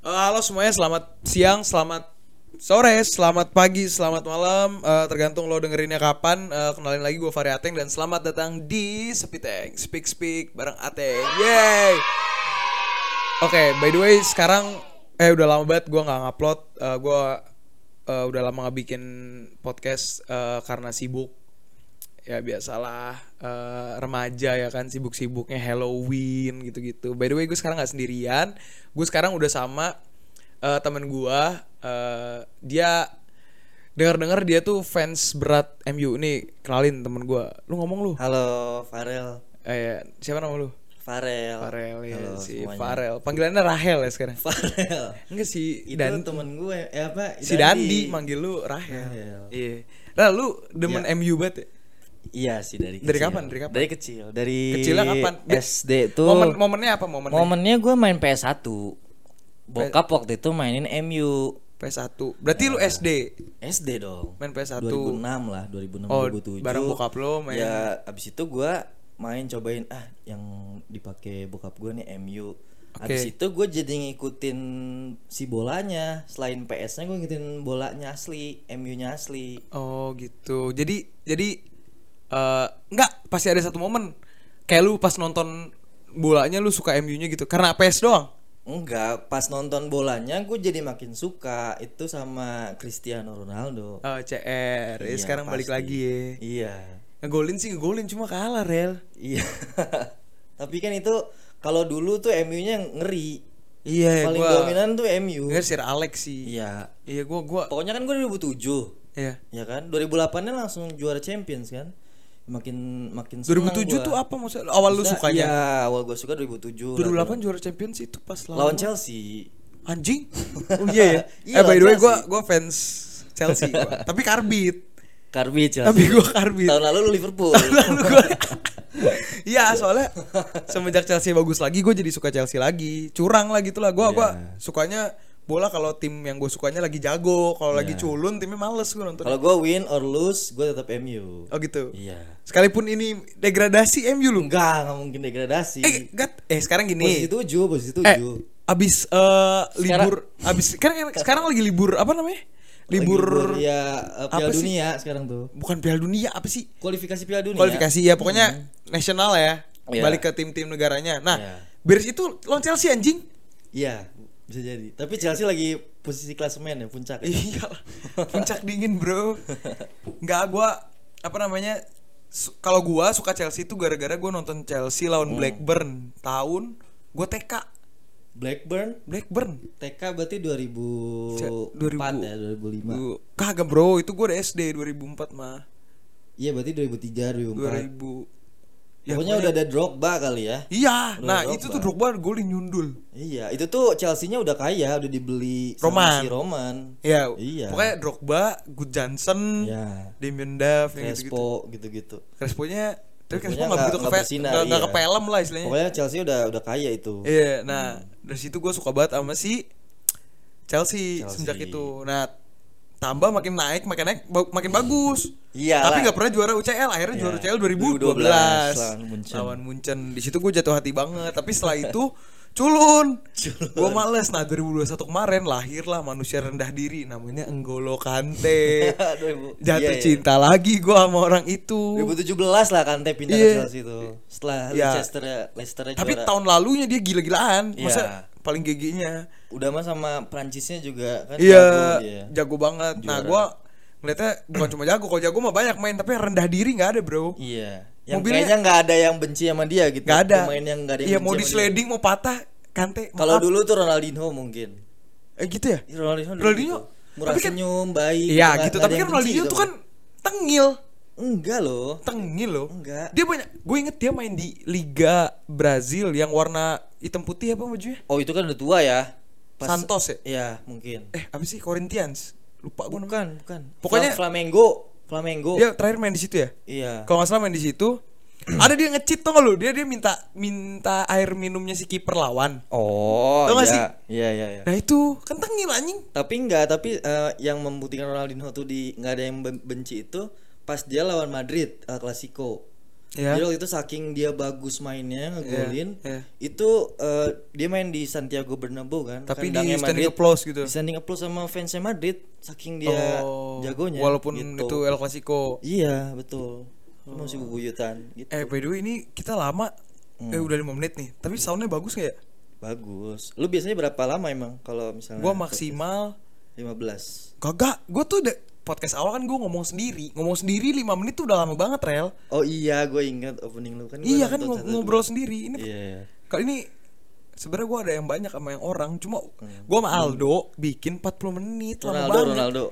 Eh, halo semuanya, selamat siang, selamat sore, selamat pagi, selamat malam. Eh, tergantung lo dengerinnya kapan. Eh, kenalin lagi gue Fahri Ateng dan selamat datang di Sepiteng Speak Speak bareng Ateng. Yeay. Oke, by the way sekarang eh udah lama banget gue nggak ngupload. Eh, gue eh, udah lama nggak bikin podcast eh, karena sibuk. Ya biasalah eh, remaja ya kan sibuk-sibuknya Halloween gitu-gitu. By the way gue sekarang nggak sendirian. Gue sekarang udah sama eh, temen gue. eh, dia dengar-dengar dia tuh fans berat MU nih. Kenalin temen gue. Lu ngomong lu. Halo Farel. Eh, ya. siapa nama lu? Farel. Farel ya Halo si semuanya. Farel. Panggilannya Rahel ya sekarang. Farel. Enggak sih Itu Dan temen gue. Eh apa? si Dandi manggil lu Rahel. Rahel. Iya. Nah, lu demen Ya. MU banget ya? Iya sih dari kecil. Dari kapan? Dari kapan? Dari kecil. Dari Kecilnya kapan? SD tuh. Momen momennya apa momennya? Momennya gue main PS1. Bokap waktu itu mainin MU. PS1. Berarti lu SD SD dong. main PS1. 2006 lah, 2006 Oh, 2007. bareng bokap lo main. Ya, abis itu gua main cobain ah yang dipakai bokap gua nih MU. Oke. Abis itu gue jadi ngikutin si bolanya. Selain PS-nya gue ngikutin bolanya asli, MU-nya asli. Oh, gitu. Jadi jadi eh enggak pasti ada satu momen kayak lu pas nonton bolanya lu suka MU-nya gitu karena PS doang. Enggak, pas nonton bolanya gue jadi makin suka itu sama Cristiano Ronaldo. Oh, CR. Ya, Iya, sekarang balik pasti. lagi ya. Iya. Ngegolin sih ngegolin cuma kalah, Rel. Iya. Tapi kan itu kalau dulu tuh MU-nya ngeri. Iya, Paling gua dominan tuh MU. Enggak Sir Alex sih. Iya. Iya, gua gua Pokoknya kan gue 2007. iya. Ya kan? 2008-nya langsung juara Champions kan? Makin makin seneng 2007 gua. tuh apa maksudnya? Awal lu Maksudnya, sukanya? Iya, awal gue suka 2007. 2008 juara Champions itu pas lawan, lawan Chelsea. anjing. Oh iya ya. Iya, eh by the way gua gua fans Chelsea gua. Tapi karbit. Karbi Chelsea. Tapi gua karbit. Tahun lalu lu Liverpool. Lalu gua Iya soalnya semenjak Chelsea bagus lagi gue jadi suka Chelsea lagi curang lah gitu lah gue gua Iya. sukanya bola kalau tim yang gue sukanya lagi jago kalau lagi Iya. culun timnya males gue nonton Kalau gue win or lose, gue tetap MU. oh gitu Iya. sekalipun ini degradasi MU lu Enggak, enggak mungkin degradasi. eh gat eh sekarang posisi gini tujuh, posisi eh tujuh. abis eh, libur abis kan sekarang lagi libur apa namanya Lagi libur ya eh, apa Piala sih? Dunia sekarang tuh. bukan Piala Dunia apa sih Kualifikasi Piala Dunia. kualifikasi ya pokoknya nasional ya Iya. balik ke tim-tim negaranya nah Iya. beres itu lawan Chelsea anjing Iya, bisa jadi. Tapi Chelsea lagi posisi klasemen ya, puncak. iya puncak dingin bro nggak gua apa namanya kalau gua suka Chelsea itu gara-gara gua nonton Chelsea lawan Blackburn tahun gua TK Blackburn Blackburn TK berarti 2004 2000. ya, 2005. Gua- kagak bro itu gua udah SD 2004 mah Iya, berarti 2003, 2004. 2000 ya Pokoknya udah ada Drogba kali ya. iya Udah nah Drogba. itu tuh Drogba golin nyundul Iya, itu tuh Chelsea-nya udah kaya, udah dibeli sama Roman. si Roman. ya Iya. pokoknya Drogba Good Johnson Iya. Damien Duff Crespo gitu-gitu. Crespo-nya tapi Crespo nggak begitu ke bersinar, nggak nggak iya. ke film lah istilahnya Pokoknya Chelsea udah udah kaya itu. Iya, nah dari situ gue suka banget sama si Chelsea, Chelsea. semenjak itu. Nah tambah makin naik, makin naik, makin bagus. Iya Tapi nggak pernah juara UCL. Akhirnya juara UCL 2012, 2012 lawan Munchen. lawan Munchen. Di situ gue jatuh hati banget. Tapi setelah itu culun. Gue males. Nah 2021 kemarin lahirlah manusia rendah diri, namanya Enggolo Kante. Jatuh iya, iya. cinta lagi gue sama orang itu. 2017 lah Kante pindah Iya. ke Chelsea itu. Setelah Iya. Leicester Leicester Tapi juara. tahun lalunya dia gila-gilaan. Iya. Masa paling GG-nya. udah mah sama Prancisnya juga kan Iya, jago jago banget. Nah, Juara. gua ngeliatnya bukan cuma jago, kalau jago mah banyak main, tapi rendah diri nggak ada, bro. Iya. Yang Mobilnya- kayaknya nggak ada yang benci sama dia gitu. Nggak ada. Pemain yang nggak ada yang Iya, mau di sliding, mau patah, kante. Kalau dulu tuh Ronaldinho mungkin. eh gitu ya? Iya, Ronaldinho. Ronaldinho. gitu. Murah Tapi kan- senyum, baik. Iya, gitu. Tapi kan Ronaldinho tuh kan tengil. enggak loh. Tengil loh. Enggak. Dia banyak. Gue inget dia main di Liga Brazil yang warna hitam putih apa bajunya? Oh, itu kan udah tua ya. Santos ya? Iya, mungkin. Eh, apa sih Corinthians? Lupa gue namanya. Bukan, bukan. Pokoknya- Flam- Flamengo, Flamengo. Dia terakhir main di situ ya? Iya. Kalau nggak salah main di situ. ada dia ngecit tuh lu? Dia dia minta minta air minumnya si kiper lawan. Oh, Tau nggak iya. sih? Iya, iya, iya. Nah itu kan tengil anjing. Tapi enggak, tapi eh, yang membuktikan Ronaldinho tuh di nggak ada yang ben- benci itu pas dia lawan Madrid El Clasico. Iya. Jadi waktu itu saking dia bagus mainnya ngegolin, Iya, iya. itu eh, dia main di Santiago Bernabeu kan. Tapi di standing Madrid. applause gitu. Di standing applause sama fansnya Madrid, saking dia Oh, jagonya. Walaupun gitu. itu El Clasico. Iya betul. Itu Masih bubuyutan gitu. Eh by the way ini kita lama Hmm. eh udah 5 menit nih. Tapi soundnya bagus gak ya? Bagus. Lu biasanya berapa lama emang kalau misalnya? Gua maksimal 15. kagak. Gue tuh podcast awal kan gue ngomong sendiri. Ngomong sendiri 5 menit tuh udah lama banget rel. Oh iya, gue ingat opening lu kan. Iya kan satu, ngobrol sendiri. Ini Iya. iya. kali ini sebenarnya gue ada yang banyak sama yang orang. Cuma Hmm. gue sama Aldo bikin 40 menit lama Ronaldo, banget. Ronaldo.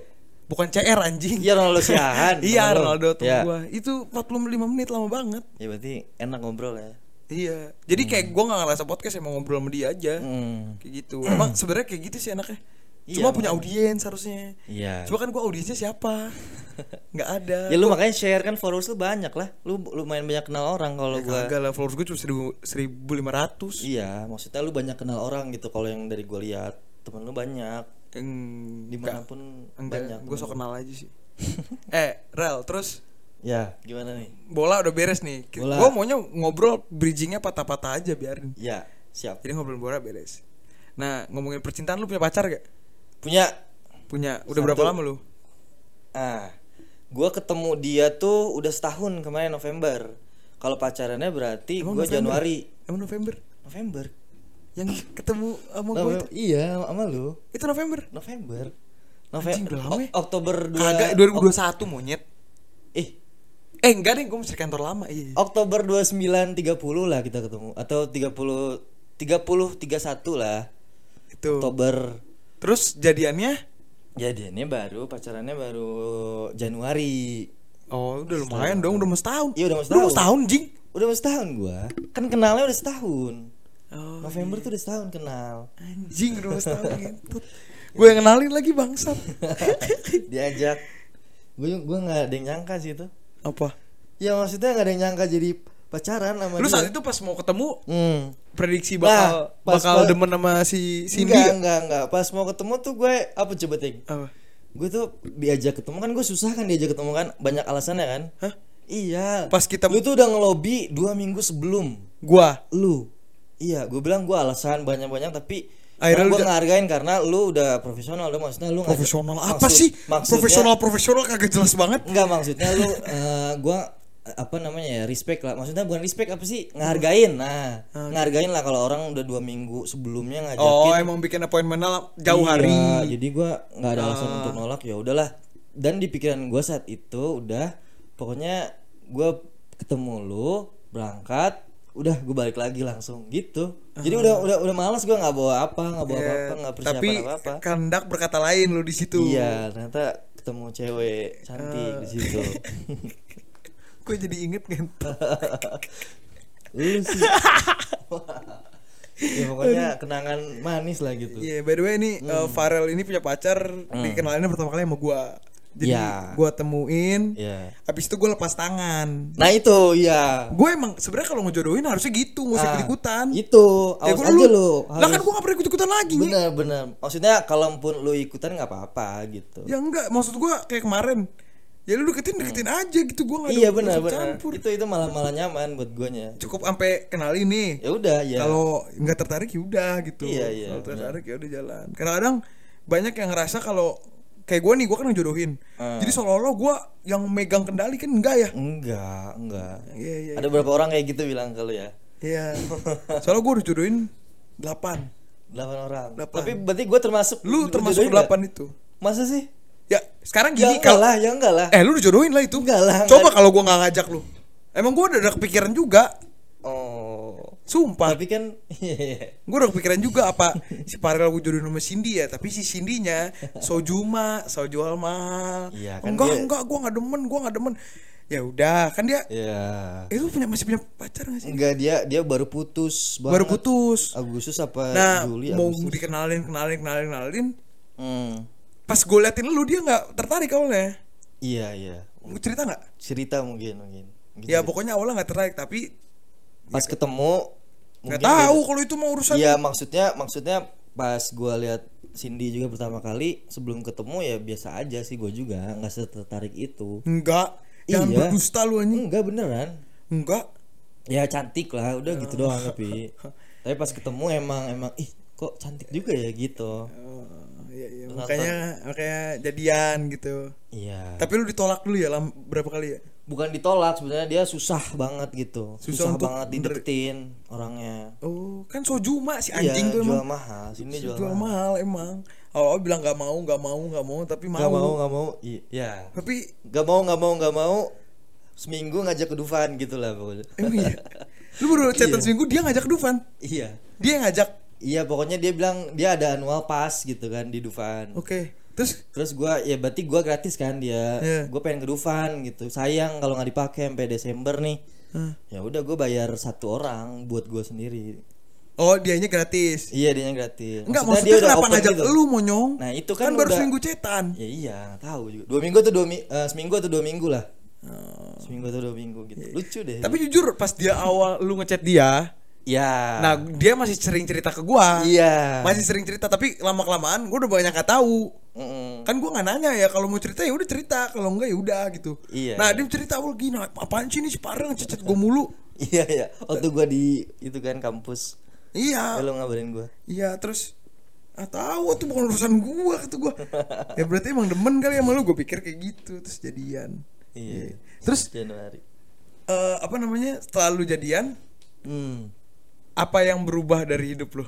Bukan CR anjing. Iya Ronaldo Siahan. iya Ronaldo tuh Iya. gua. Itu 45 menit lama banget. Ya berarti enak ngobrol ya. Iya. Jadi kayak gua nggak ngerasa podcast emang ngobrol sama dia aja. Hmm. Kayak gitu. Emang sebenarnya kayak gitu sih enaknya. Iya, Cuma punya makanya. audiens harusnya. Iya. Cuma kan gua audiensnya siapa? Nggak ada. Ya lu makanya share kan followers lu banyak lah. Lu lumayan banyak kenal orang kalau Ya, gua. Kagak lah followers gue cuma seribu, 1500 Iya, maksudnya lu banyak kenal orang gitu kalau yang dari gua lihat. Temen lu banyak. Enggak Di mana pun Enggak, banyak. gue sok kenal aja sih Eh, Rel, terus Ya, gimana nih? bola udah beres nih Bola. Gue maunya ngobrol bridgingnya patah-patah aja biarin Ya, siap. Jadi ngobrol bola beres Nah, ngomongin percintaan lu punya pacar gak? Punya Punya, udah Satu. berapa lama lu? Ah, gua ketemu dia tuh udah setahun kemarin November. Kalau pacarannya berarti November? Januari. Emang November? November. Yang ketemu sama gue itu? Iya, sama lu. Itu November? November. Anjing, November. udah lama ya? Oktober 2 Kagak, 2021 monyet Eh, Eh enggak deh, gue masih kantor lama iya. Oktober 29 30 lah kita ketemu atau 30 30 31 lah. Itu Oktober. Terus jadiannya? Jadiannya baru, pacarannya baru Januari. Oh udah lumayan dong, udah mau setahun Iya, udah mau Lu mau setahun. setahun, Jing? Udah mau setahun gua. Kan kenalnya udah setahun. Oh, November tuh udah setahun kenal. Anjing udah mau setahun ngentut Gue yang kenalin lagi bangsat Diajak. Gue gua nggak ada yang nyangka sih itu. Apa? Ya maksudnya nggak ada yang nyangka jadi pacaran sama Lu dia. saat itu pas mau ketemu Hmm. Prediksi Nah, bakal pas bakal gua- demen sama si Cindy enggak, gak? enggak, enggak. Pas mau ketemu tuh gue apa coba ting? Apa? Gue tuh diajak ketemu kan gue susah kan diajak ketemu kan banyak alasannya kan. Hah? Iya. Pas kita- lu tuh udah ngelobi dua minggu sebelum Gua lu. Iya, gue bilang gue alasan banyak-banyak tapi Akhirnya lu gue ngehargain karena lu udah profesional udah maksudnya lu ngajak- Profesional apa maksud- sih? maksudnya- Profesional profesional kagak jelas banget Enggak maksudnya lu gua eh, apa namanya ya respect lah. Maksudnya bukan respect apa sih? Ngehargain. Nah ngehargain lah kalau orang udah dua minggu sebelumnya ngajakin. Oh emang bikin appointment jauh Iya, hari. jadi gua nggak ada alasan untuk nolak ya udahlah. Dan di pikiran gua saat itu udah pokoknya gua ketemu lu berangkat udah gue balik lagi langsung gitu. Jadi udah udah udah malas gua nggak bawa apa nggak bawa Ya, apa nggak persiapan Tapi apa apa kandak berkata lain lu di situ. Iya ternyata ketemu cewek cantik di situ Gue jadi inget kan lu sih ya pokoknya kenangan manis lah gitu Iya, by the way ini Hmm. uh, Farel ini punya pacar dikenalinnya pertama kali sama gua. Jadi Ya. gua temuin. ya Habis itu gua lepas tangan. nah itu ya Gue emang sebenarnya kalau ngejodohin harusnya gitu, nggak usah Ah, ikut-ikutan. itu Ya, gua aja lu Lah kan gua gak pernah ikut-ikutan lagi. Nyi. bener bener maksudnya kalaupun lu ikutan nggak apa-apa gitu Ya enggak, maksud gua kayak kemarin. Ya lu deketin deketin aja gitu gua nggak iya benar benar campur. itu itu malah malah nyaman buat guanya Cukup sampai kenalin nih. ya udah ya Kalau nggak tertarik ya udah gitu. Iya, iya, Kalau tertarik ya udah jalan. Kadang-kadang banyak yang ngerasa kalau kayak gue nih gue kan ngejodohin. Ah. Jadi seolah-olah gue yang megang kendali kan enggak ya? enggak enggak Iya iya. ada beberapa orang kayak gitu bilang kalau ya Iya. Soalnya gue udah jodohin 8 delapan orang Delapan. tapi berarti gue termasuk Lu termasuk jodohin? 8 itu. masa sih Ya sekarang ya gini enggak kalau lah ya enggak lah eh lu dijodohin lah itu. Enggak lah, Coba kalau gue nggak ngajak lu. Emang gue udah ada kepikiran juga. oh Sumpah. tapi kan iya. Gue udah kepikiran juga apa si Farel gue jodohin sama Cindy ya, tapi si Cindy-nya Sojuma, so jual mahal. Iya, kan enggak, dia- enggak, gue nggak demen, gue nggak demen. Ya udah, kan dia ya itu punya masih punya pacar gak sih? enggak dia dia baru putus Baru banget. putus. Agustus apa Nah, Juli mau Agustus dikenalin, kenalin, kenalin, kenalin. Hmm. Pas gue liatin lu dia nggak tertarik awalnya. iya iya Mau cerita nggak? cerita mungkin mungkin, mungkin Ya cerita. pokoknya awalnya nggak tertarik, tapi pas ketemu nggak tahu kalau itu mau urusan. Iya maksudnya maksudnya pas gua lihat Cindy juga pertama kali sebelum ketemu ya biasa aja sih gue juga nggak setertarik itu Enggak. Jangan Iya. berdusta lu anjing. enggak beneran Enggak. ya cantik lah udah gitu doang tapi tapi pas ketemu emang emang ih kok cantik juga ya gitu Oh, iya, iya. Makanya makanya jadian gitu. iya Tapi lu ditolak dulu ya lam, berapa kali ya? bukan ditolak sebenarnya dia susah banget gitu Susah susah, banget dideketin orangnya Oh, kan Sojuma si iya anjing tuh jual emang. mahal sini Jual, jual, mahal mahal emang. Oh, bilang nggak mau, nggak mau, nggak mau, tapi mau. nggak mau nggak mau iya Tapi nggak mau nggak mau nggak mau seminggu ngajak ke Dufan gitu lah pokoknya emang iya. Lu baru chatan Iya. seminggu dia ngajak ke Dufan. iya Dia ngajak. Iya pokoknya dia bilang dia ada annual pass gitu kan di Dufan Oke. Terus terus gua ya berarti gua gratis kan dia Iya. gue pengen ke Dufan gitu sayang kalau nggak dipakai sampai Desember nih Hmm. ya udah gue bayar satu orang buat gue sendiri Oh, dianya gratis. iya dia gratis Enggak, maksudnya, kenapa ngajak lu monyong? Nah, itu kan, kan baru udah- seminggu cetan. ya iya tahu juga dua minggu atau dua mi eh, seminggu atau dua minggu lah Oh. seminggu atau dua minggu gitu lucu deh Tapi jujur pas dia awal lu ngechat dia, ya nah dia masih sering cerita ke gua. iya Masih sering cerita tapi lama kelamaan gua udah banyak gak tahu. Mm-mm. Kan gua nggak nanya ya kalau mau cerita ya udah cerita, kalau enggak ya udah gitu. Iya. Nah, dia cerita awal gini, apaan sih ini si Pareng ngechat gua mulu. iya iya waktu gua di itu kan kampus Iya. kalau ngabarin gua Iya, terus ah tahu tuh bukan urusan gua kata gua. ya berarti emang demen kali sama lu, gua pikir kayak gitu terus jadian. iya Terus Januari eh, apa namanya? Setelah lu jadian, hmm apa yang berubah dari hidup lu?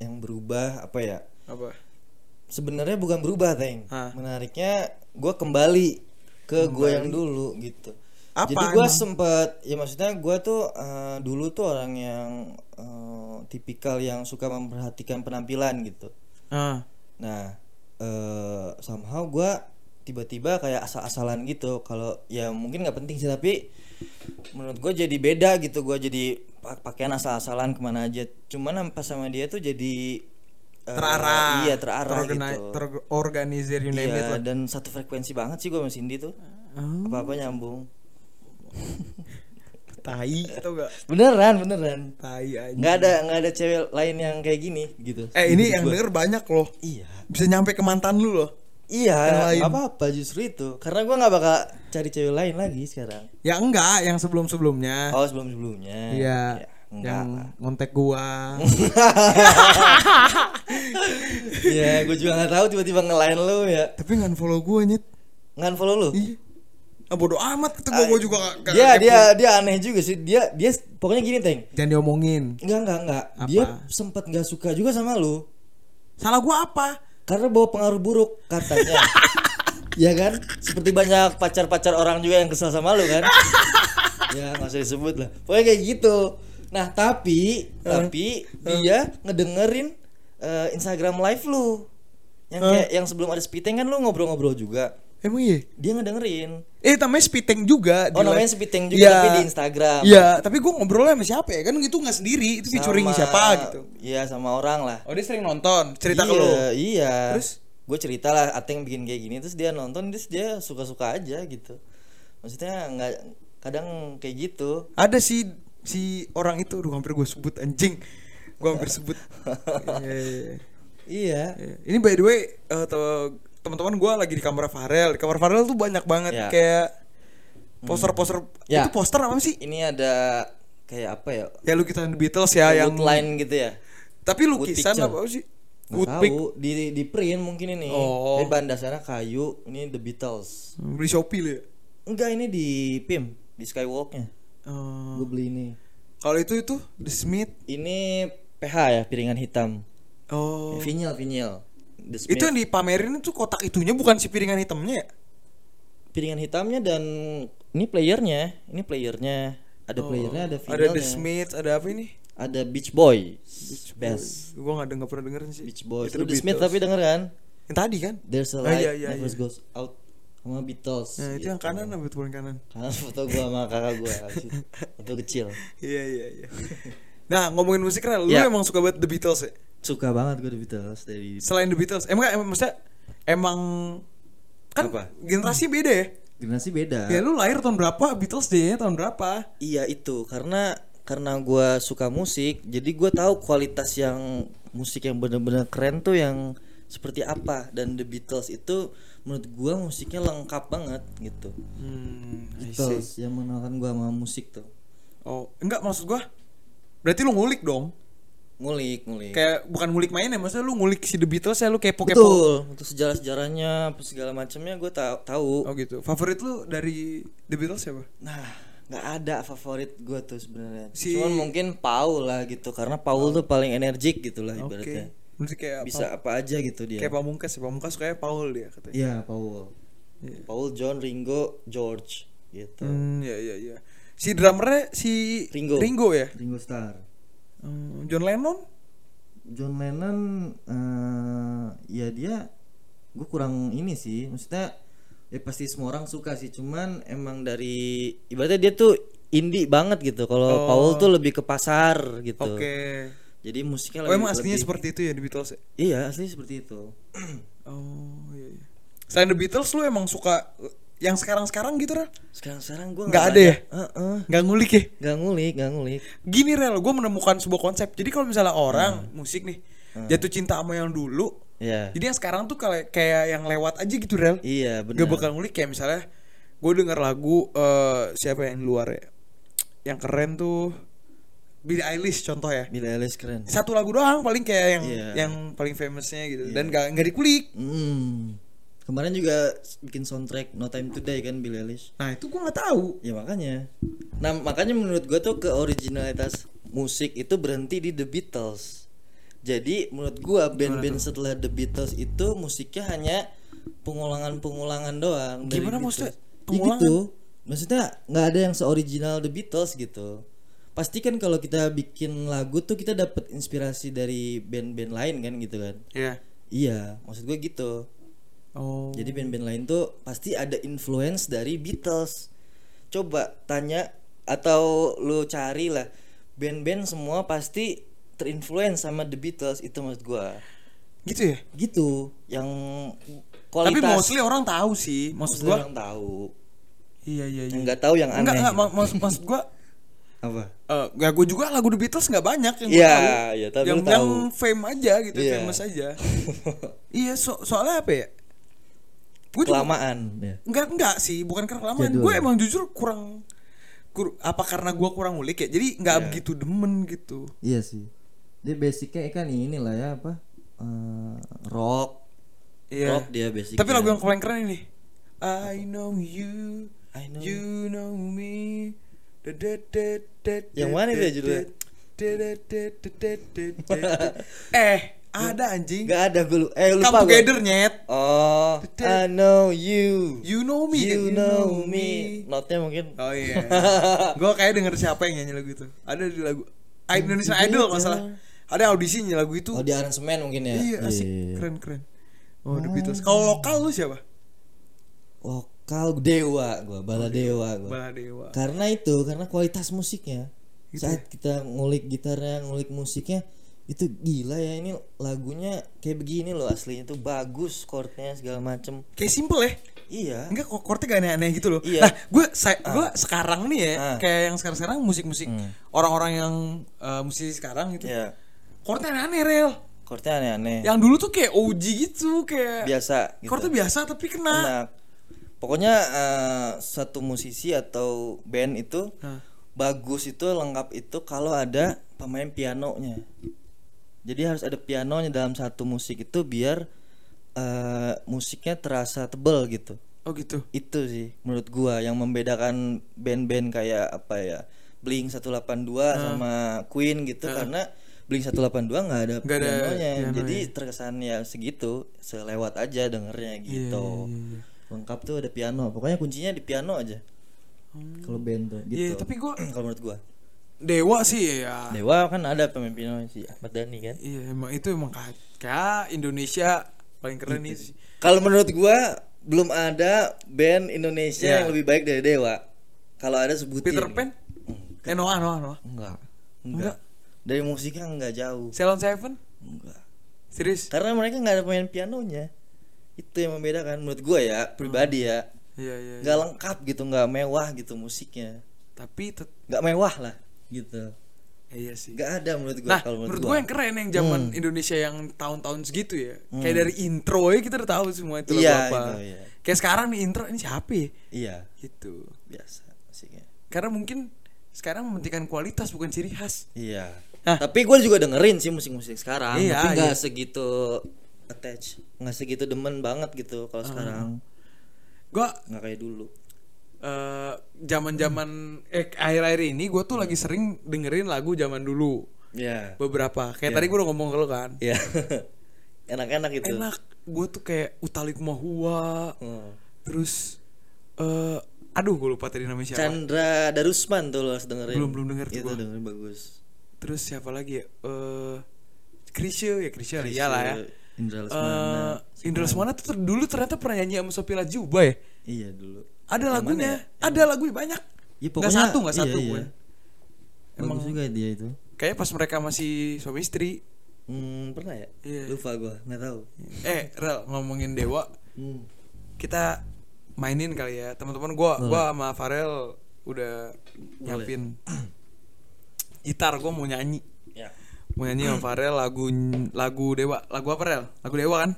yang berubah apa ya Apa? sebenarnya bukan berubah teng Hah. menariknya gue kembali ke gue yang dulu gitu Apa jadi gue sempet ya maksudnya gue tuh eh, dulu tuh orang yang eh, tipikal yang suka memperhatikan penampilan gitu Ah. nah eh somehow gue tiba-tiba kayak asal-asalan gitu kalau ya mungkin nggak penting sih tapi menurut gue jadi beda gitu gue jadi pakaian asal-asalan ke mana aja cuman pas sama dia tuh jadi eh, terarah. iya terarah gitu terorganisir you name Iya, dan satu frekuensi banget sih gue sama Cindy tuh Oh, apa-apa nyambung tai atau enggak? beneran beneran Tai aja. nggak ada nggak ada cewek lain yang kayak gini gitu Eh ini yang gua. denger banyak loh. iya Bisa nyampe ke mantan lu loh. Iya lain. apa apa justru itu karena gue nggak bakal cari cewek lain lagi sekarang Ya enggak, yang sebelum-sebelumnya. oh sebelum sebelumnya Iya. enggak yang ngontek gua. Iya, gue juga nggak tahu tiba-tiba ngelain lu ya. Tapi nggak follow gua nyet. Ngan follow lu? Iya. Ah bodo amat kata gua, gua juga gak, gak Dia kepo. dia dia aneh juga sih. Dia dia pokoknya gini, Teng. Jangan diomongin. Enggak, enggak, enggak. Apa? Dia sempet nggak suka juga sama lu Salah gua apa? Karena bawa pengaruh buruk katanya. Iya kan? Seperti banyak pacar-pacar orang juga yang kesel sama lu kan? ya, nggak usah disebut lah. Pokoknya kayak gitu. Nah, tapi tapi dia ngedengerin eh, Instagram live lu. Yang kayak yang sebelum ada speeding kan lu ngobrol-ngobrol juga. Emang iya? Dia ngedengerin. Eh namanya Spiteng juga Oh namanya. Spiteng juga Iya. tapi di Instagram. Iya, tapi gua ngobrolnya sama siapa ya? Kan itu nggak sendiri, itu featuring Sama- siapa gitu. Iya sama orang lah. Oh dia sering nonton, cerita ke iya, lu. Iya. Terus? gue cerita lah Ateng bikin kayak gini terus dia nonton terus dia suka-suka aja gitu. Maksudnya nggak kadang kayak gitu. Ada si si orang itu, aduh hampir gue sebut anjing. Gua hampir sebut. Iya, iya, iya. Iya. Iya. Ini by the way te- teman-teman gue lagi di kamar Farel. Di kamar Farel tuh banyak banget Ya. kayak poster-poster. Ya. Itu poster apa sih? Ini ada kayak apa ya? Ya lukisan The Beatles ya yang line gitu ya. Tapi lukisan apa sih? Tahu di di print mungkin ini. Oh. Tapi bahan dasarnya kayu. Ini The Beatles. Beli Shopee lu ya. Enggak ini di PIM di Skywalknya. Eh, Gue beli ini. kalau itu itu The Smith. Ini PH ya piringan hitam. Oh. Vinyl vinyl. Itu yang dipamerin itu kotak itunya bukan si piringan hitamnya ya? piringan hitamnya dan ini playernya. Ini playernya. Ada playernya, ada Oh, Ada. The Smith, ada apa ini? Ada Beach Boy. Best. Gue gak, nggak pernah dengerin sih. Beach Boy. Itu The Smith tapi denger kan? Yang tadi kan? There's a Oh, light iya, iya, never iya. goes out sama Beatles. Nah, itu yang gitu. kanan apa yang kanan? Karena foto gua sama kakak gua Foto kecil Iya iya iya. Nah ngomongin musik kan, lu Ya. emang suka banget The Beatles ya? Suka banget gua The Beatles dari Selain The Beatles, emang emang maksudnya emang kan Apa? generasi beda ya? Generasi beda Ya lu lahir tahun berapa? Beatles deh tahun berapa? Iya itu Karena Karena gua suka musik Jadi gua tahu kualitas yang Musik yang bener-bener keren tuh yang seperti apa dan The Beatles itu menurut gua musiknya lengkap banget gitu Hmm. Beatles yang mengenalkan gua sama musik tuh Oh, enggak maksud gua. Berarti lu ngulik dong. Ngulik ngulik Kayak bukan ngulik mainnya, maksudnya lu ngulik si The Beatles ya lu kepo-kepo. betul untuk sejarah sejarahnya apa segala macamnya gue tahu tahu Oh gitu. Favorit lu dari The Beatles siapa? nah nggak ada favorit gue tuh sebenarnya Si- cuman mungkin Paul lah gitu karena Paul tuh paling energik gitu lah Oke. ibaratnya Berarti kayak bisa apa aja gitu dia kayak Pamungkas ya. Pamungkas kayak Paul dia katanya. Iya Paul Iya. Paul John Ringo George gitu Hmm, ya ya ya. Si drummernya si Ringo. Ringo ya. Ringo Starr Hmm, John Lennon? John Lennon eh ya dia gue kurang ini sih maksudnya ya pasti semua orang suka sih cuman emang dari ibaratnya dia tuh indie banget gitu kalau Oh. Paul tuh lebih ke pasar gitu Oke. jadi musiknya Oh lebih emang aslinya lebih- seperti itu ya The Beatles ya? iya aslinya seperti itu Oh iya iya. Selain The Beatles lu emang suka yang sekarang-sekarang gitu Rel? sekarang sekarang gue Nggak ada ya? Heeh. Nggak ngulik ya? nggak ngulik nggak ngulik Gini Rel, gue menemukan sebuah konsep. Jadi kalau misalnya orang musik nih jatuh cinta sama yang dulu, ya jadi yang sekarang tuh kayak kayak yang lewat aja gitu Rel. iya benar Gak bakal ngulik kayak misalnya gue denger lagu eh siapa yang luar ya? Yang keren tuh Billie Eilish contoh ya. Billie Eilish keren Satu lagu doang paling kayak yang Iya. yang paling famousnya gitu. Dan gak nggak dikulik. Hmm. Kemarin juga bikin soundtrack No Time to Die kan Billie Eilish Nah, itu gue nggak tahu. Ya makanya. Nah makanya menurut gua tuh ke originalitas musik itu berhenti di The Beatles. Jadi menurut gua band-band setelah The Beatles itu musiknya hanya pengulangan-pengulangan doang. dari Gimana maksudnya? Ya Pengulangan? gitu. Maksudnya nggak ada yang seoriginal The Beatles gitu. Pasti kan kalau kita bikin lagu tuh kita dapat inspirasi dari band-band lain kan gitu kan. Iya. Iya, maksud gue gitu. Oh. Jadi band-band lain tuh pasti ada influence dari Beatles. Coba tanya atau lu cari lah band-band semua pasti terinfluence sama The Beatles itu maksud gua. gitu ya? Gitu, yang Tapi kualitas mostly orang tahu sih. Maksud mostly gue orang tahu. Iya iya iya. Yang nggak tahu yang aneh. Enggak enggak gitu. mak- maksud maksud gue Apa? eh ya gue juga lagu The Beatles nggak banyak yang Iya, tahu. iya, tapi yang tahu. yang fame aja gitu, Iya. famous aja. iya, so, soalnya apa ya? Gue juga Kelamaan ya. enggak enggak sih, bukan karena kelamaan. Gue emang jujur kurang kur, apa karena gue kurang ngulik ya. Jadi nggak Iya. begitu demen gitu. Iya sih. Dia basicnya kan inilah ya apa? Eh, rock. Iya. Rock dia basicnya. Tapi lagu yang paling keren ini. I know you, I know you know me. Da- da- da- da- Yang mana itu ya judulnya? Eh, ada anjing. Gak ada gue eh lupa Come gua. together nyet. Oh, I know you. You know me. You know me. Notnya mungkin. Oh iya. Gue kayak denger siapa yang nyanyi lagu itu. Ada di lagu Indonesian Idol kalau salah. Ada audisinya lagu itu. Oh di aransemen mungkin ya. Iya, asik. Iya. Keren keren. Oh, The Beatles. Kalau lokal lu siapa? Lokal Dewa gua, Bala Dewa gua. Bala Dewa. Karena itu, karena kualitas musiknya. Gitu Saat kita ngulik gitarnya, ngulik musiknya itu gila ya ini lagunya kayak begini loh aslinya tuh bagus chordnya segala macem Kayak simple ya. iya Enggak kok chordnya gak aneh-aneh gitu loh. Iya. Nah, gue gue sekarang nih ya, Ah. kayak yang sekarang-sekarang musik-musik Hmm. orang-orang yang eh, musisi sekarang gitu. iya Chordnya aneh-aneh rel. chordnya aneh-aneh Yang dulu tuh kayak OG gitu, kayak biasa gitu. chordnya biasa tapi kena. enak pokoknya eh, satu musisi atau band itu bagus itu lengkap itu kalau ada pemain pianonya jadi harus ada pianonya dalam satu musik itu biar eh, musiknya terasa tebel gitu. Oh gitu. itu sih menurut gua yang membedakan band-band kayak apa ya Blink 182 sama Queen gitu. Karena Blink 182 nggak ada ada pianonya. piano jadi ya. terkesan ya segitu selewat aja dengernya gitu. iya, iya. lengkap tuh ada piano. Pokoknya kuncinya di piano aja. Kalau band tuh Iya, gitu. tapi gue kalau menurut gua Dewa sih ya. Dewa kan ada pemain piano si Ahmad Dhani kan Iya, emang itu emang kayak, Indonesia paling keren nih sih. kalau menurut gua belum ada band Indonesia Iya. yang lebih baik dari Dewa kalau ada sebutin Peter Pan? Eh Noah, Noah, Noah. enggak Enggak. enggak dari musiknya enggak jauh Ceylon Seven? enggak Serius? karena mereka nggak ada pemain pianonya itu yang membedakan menurut gua ya pribadi ya Iya, iya. iya. nggak lengkap gitu nggak mewah gitu musiknya Tapi tet- nggak mewah lah gitu Iya sih. Gak ada menurut gue Nah, kalau menurut menurut gue gua. yang keren yang zaman Indonesia yang tahun-tahun segitu ya. Kayak dari intro ya kita udah tahu semua itu lagu Iya, apa. itu, iya. Kayak sekarang nih intro ini siapa ya? Iya, Gitu. biasa musiknya. Karena mungkin sekarang mementingkan kualitas bukan ciri khas. Iya. Hah? Tapi gue juga dengerin sih musik-musik sekarang. Iya, tapi nggak iya. segitu attach, nggak segitu demen banget gitu kalau sekarang. Gua Nggak kayak dulu. Eh zaman-zaman eh akhir-akhir ini gue tuh lagi sering dengerin lagu zaman dulu. Iya. Beberapa. Kayak tadi gue udah ngomong ke lo kan. Iya. Enak-enak gitu. Enak. Gue tuh kayak Utalik Mahua. Hmm. Terus eh aduh gue lupa tadi namanya siapa. Chandra Darusman tuh lo harus dengerin. Belum- belum denger tuh Itu gua. dengerin bagus. Terus siapa lagi ya? Eh Krisya ya Krisya lah iyalah ya. Indra Eh Lesmana. Indra Lesmana tuh dulu ternyata pernah nyanyi sama Sophia Lajuba ya. Iya dulu. Ada Yang lagunya, ya? ada lagunya banyak. Ya, pokoknya- satu, nggak iya, satu. iya. gue. Emang juga dia itu. Kayaknya pas mereka masih suami istri. Hmm, pernah ya? Iya. Lupa gua, nggak tahu. Eh, Rel ngomongin Dewa, Hmm. kita mainin kali ya. Teman-teman gua, gua sama Farel udah nyiapin gitar, gua mau nyanyi. Ya. Mau nyanyi sama Farel lagu lagu Dewa. Lagu apa, Rel? Lagu Dewa kan?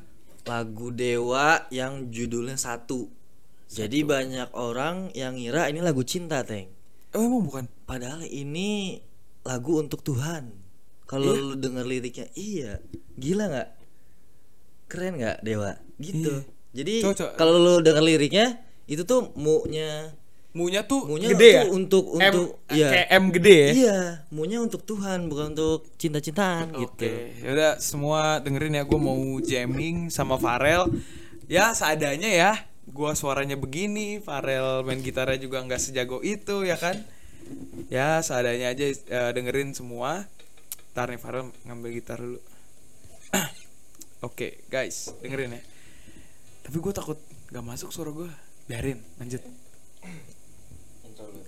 Lagu Dewa yang judulnya satu. Jadi banyak orang yang ngira ini lagu cinta, Teng. Oh, emang bukan? Padahal ini lagu untuk Tuhan. Kalau lu denger liriknya, iya, gila nggak? Keren nggak Dewa? Gitu. Iya. Jadi kalau lu denger liriknya, itu tuh mu-nya Munya tuh Munya gede ya? tuh untuk M, untuk iya. kayak M gede ya? Iya, munya untuk Tuhan bukan untuk cinta-cintaan gitu. Oke, yaudah semua dengerin ya gue mau jamming sama Farel. Ya seadanya ya, gua suaranya begini, Farel main gitarnya juga nggak sejago itu ya kan? Ya seadanya aja eh, dengerin semua. Ntar nih Farel ngambil gitar dulu. Oke guys, dengerin ya. Tapi gue takut gak masuk suara gue. Biarin, lanjut.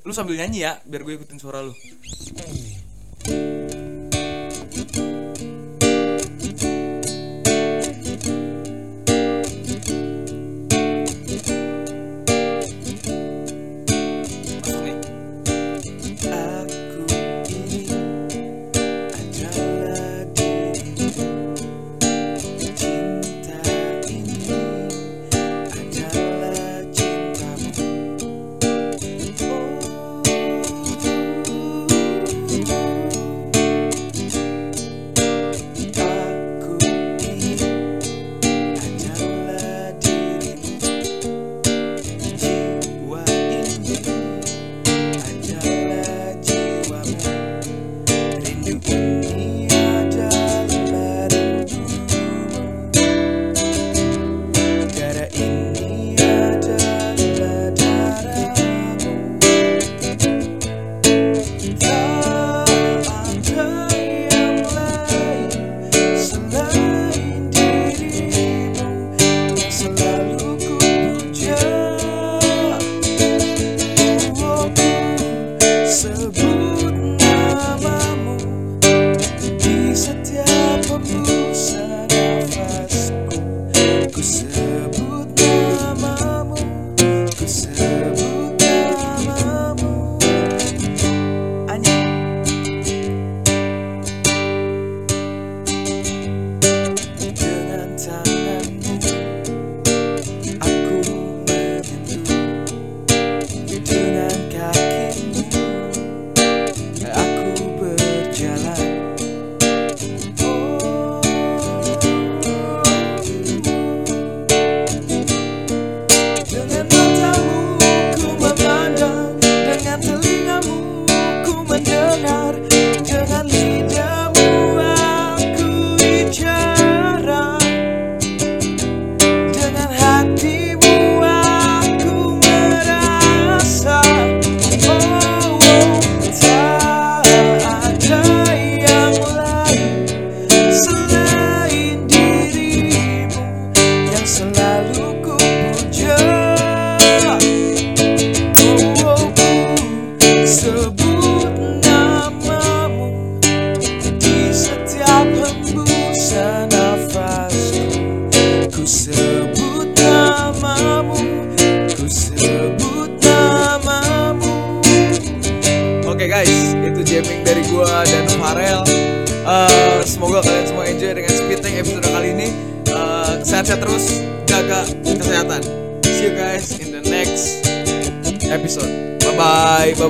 Lu sambil nyanyi ya, biar gue ikutin suara lu.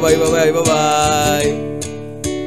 Bye, bye.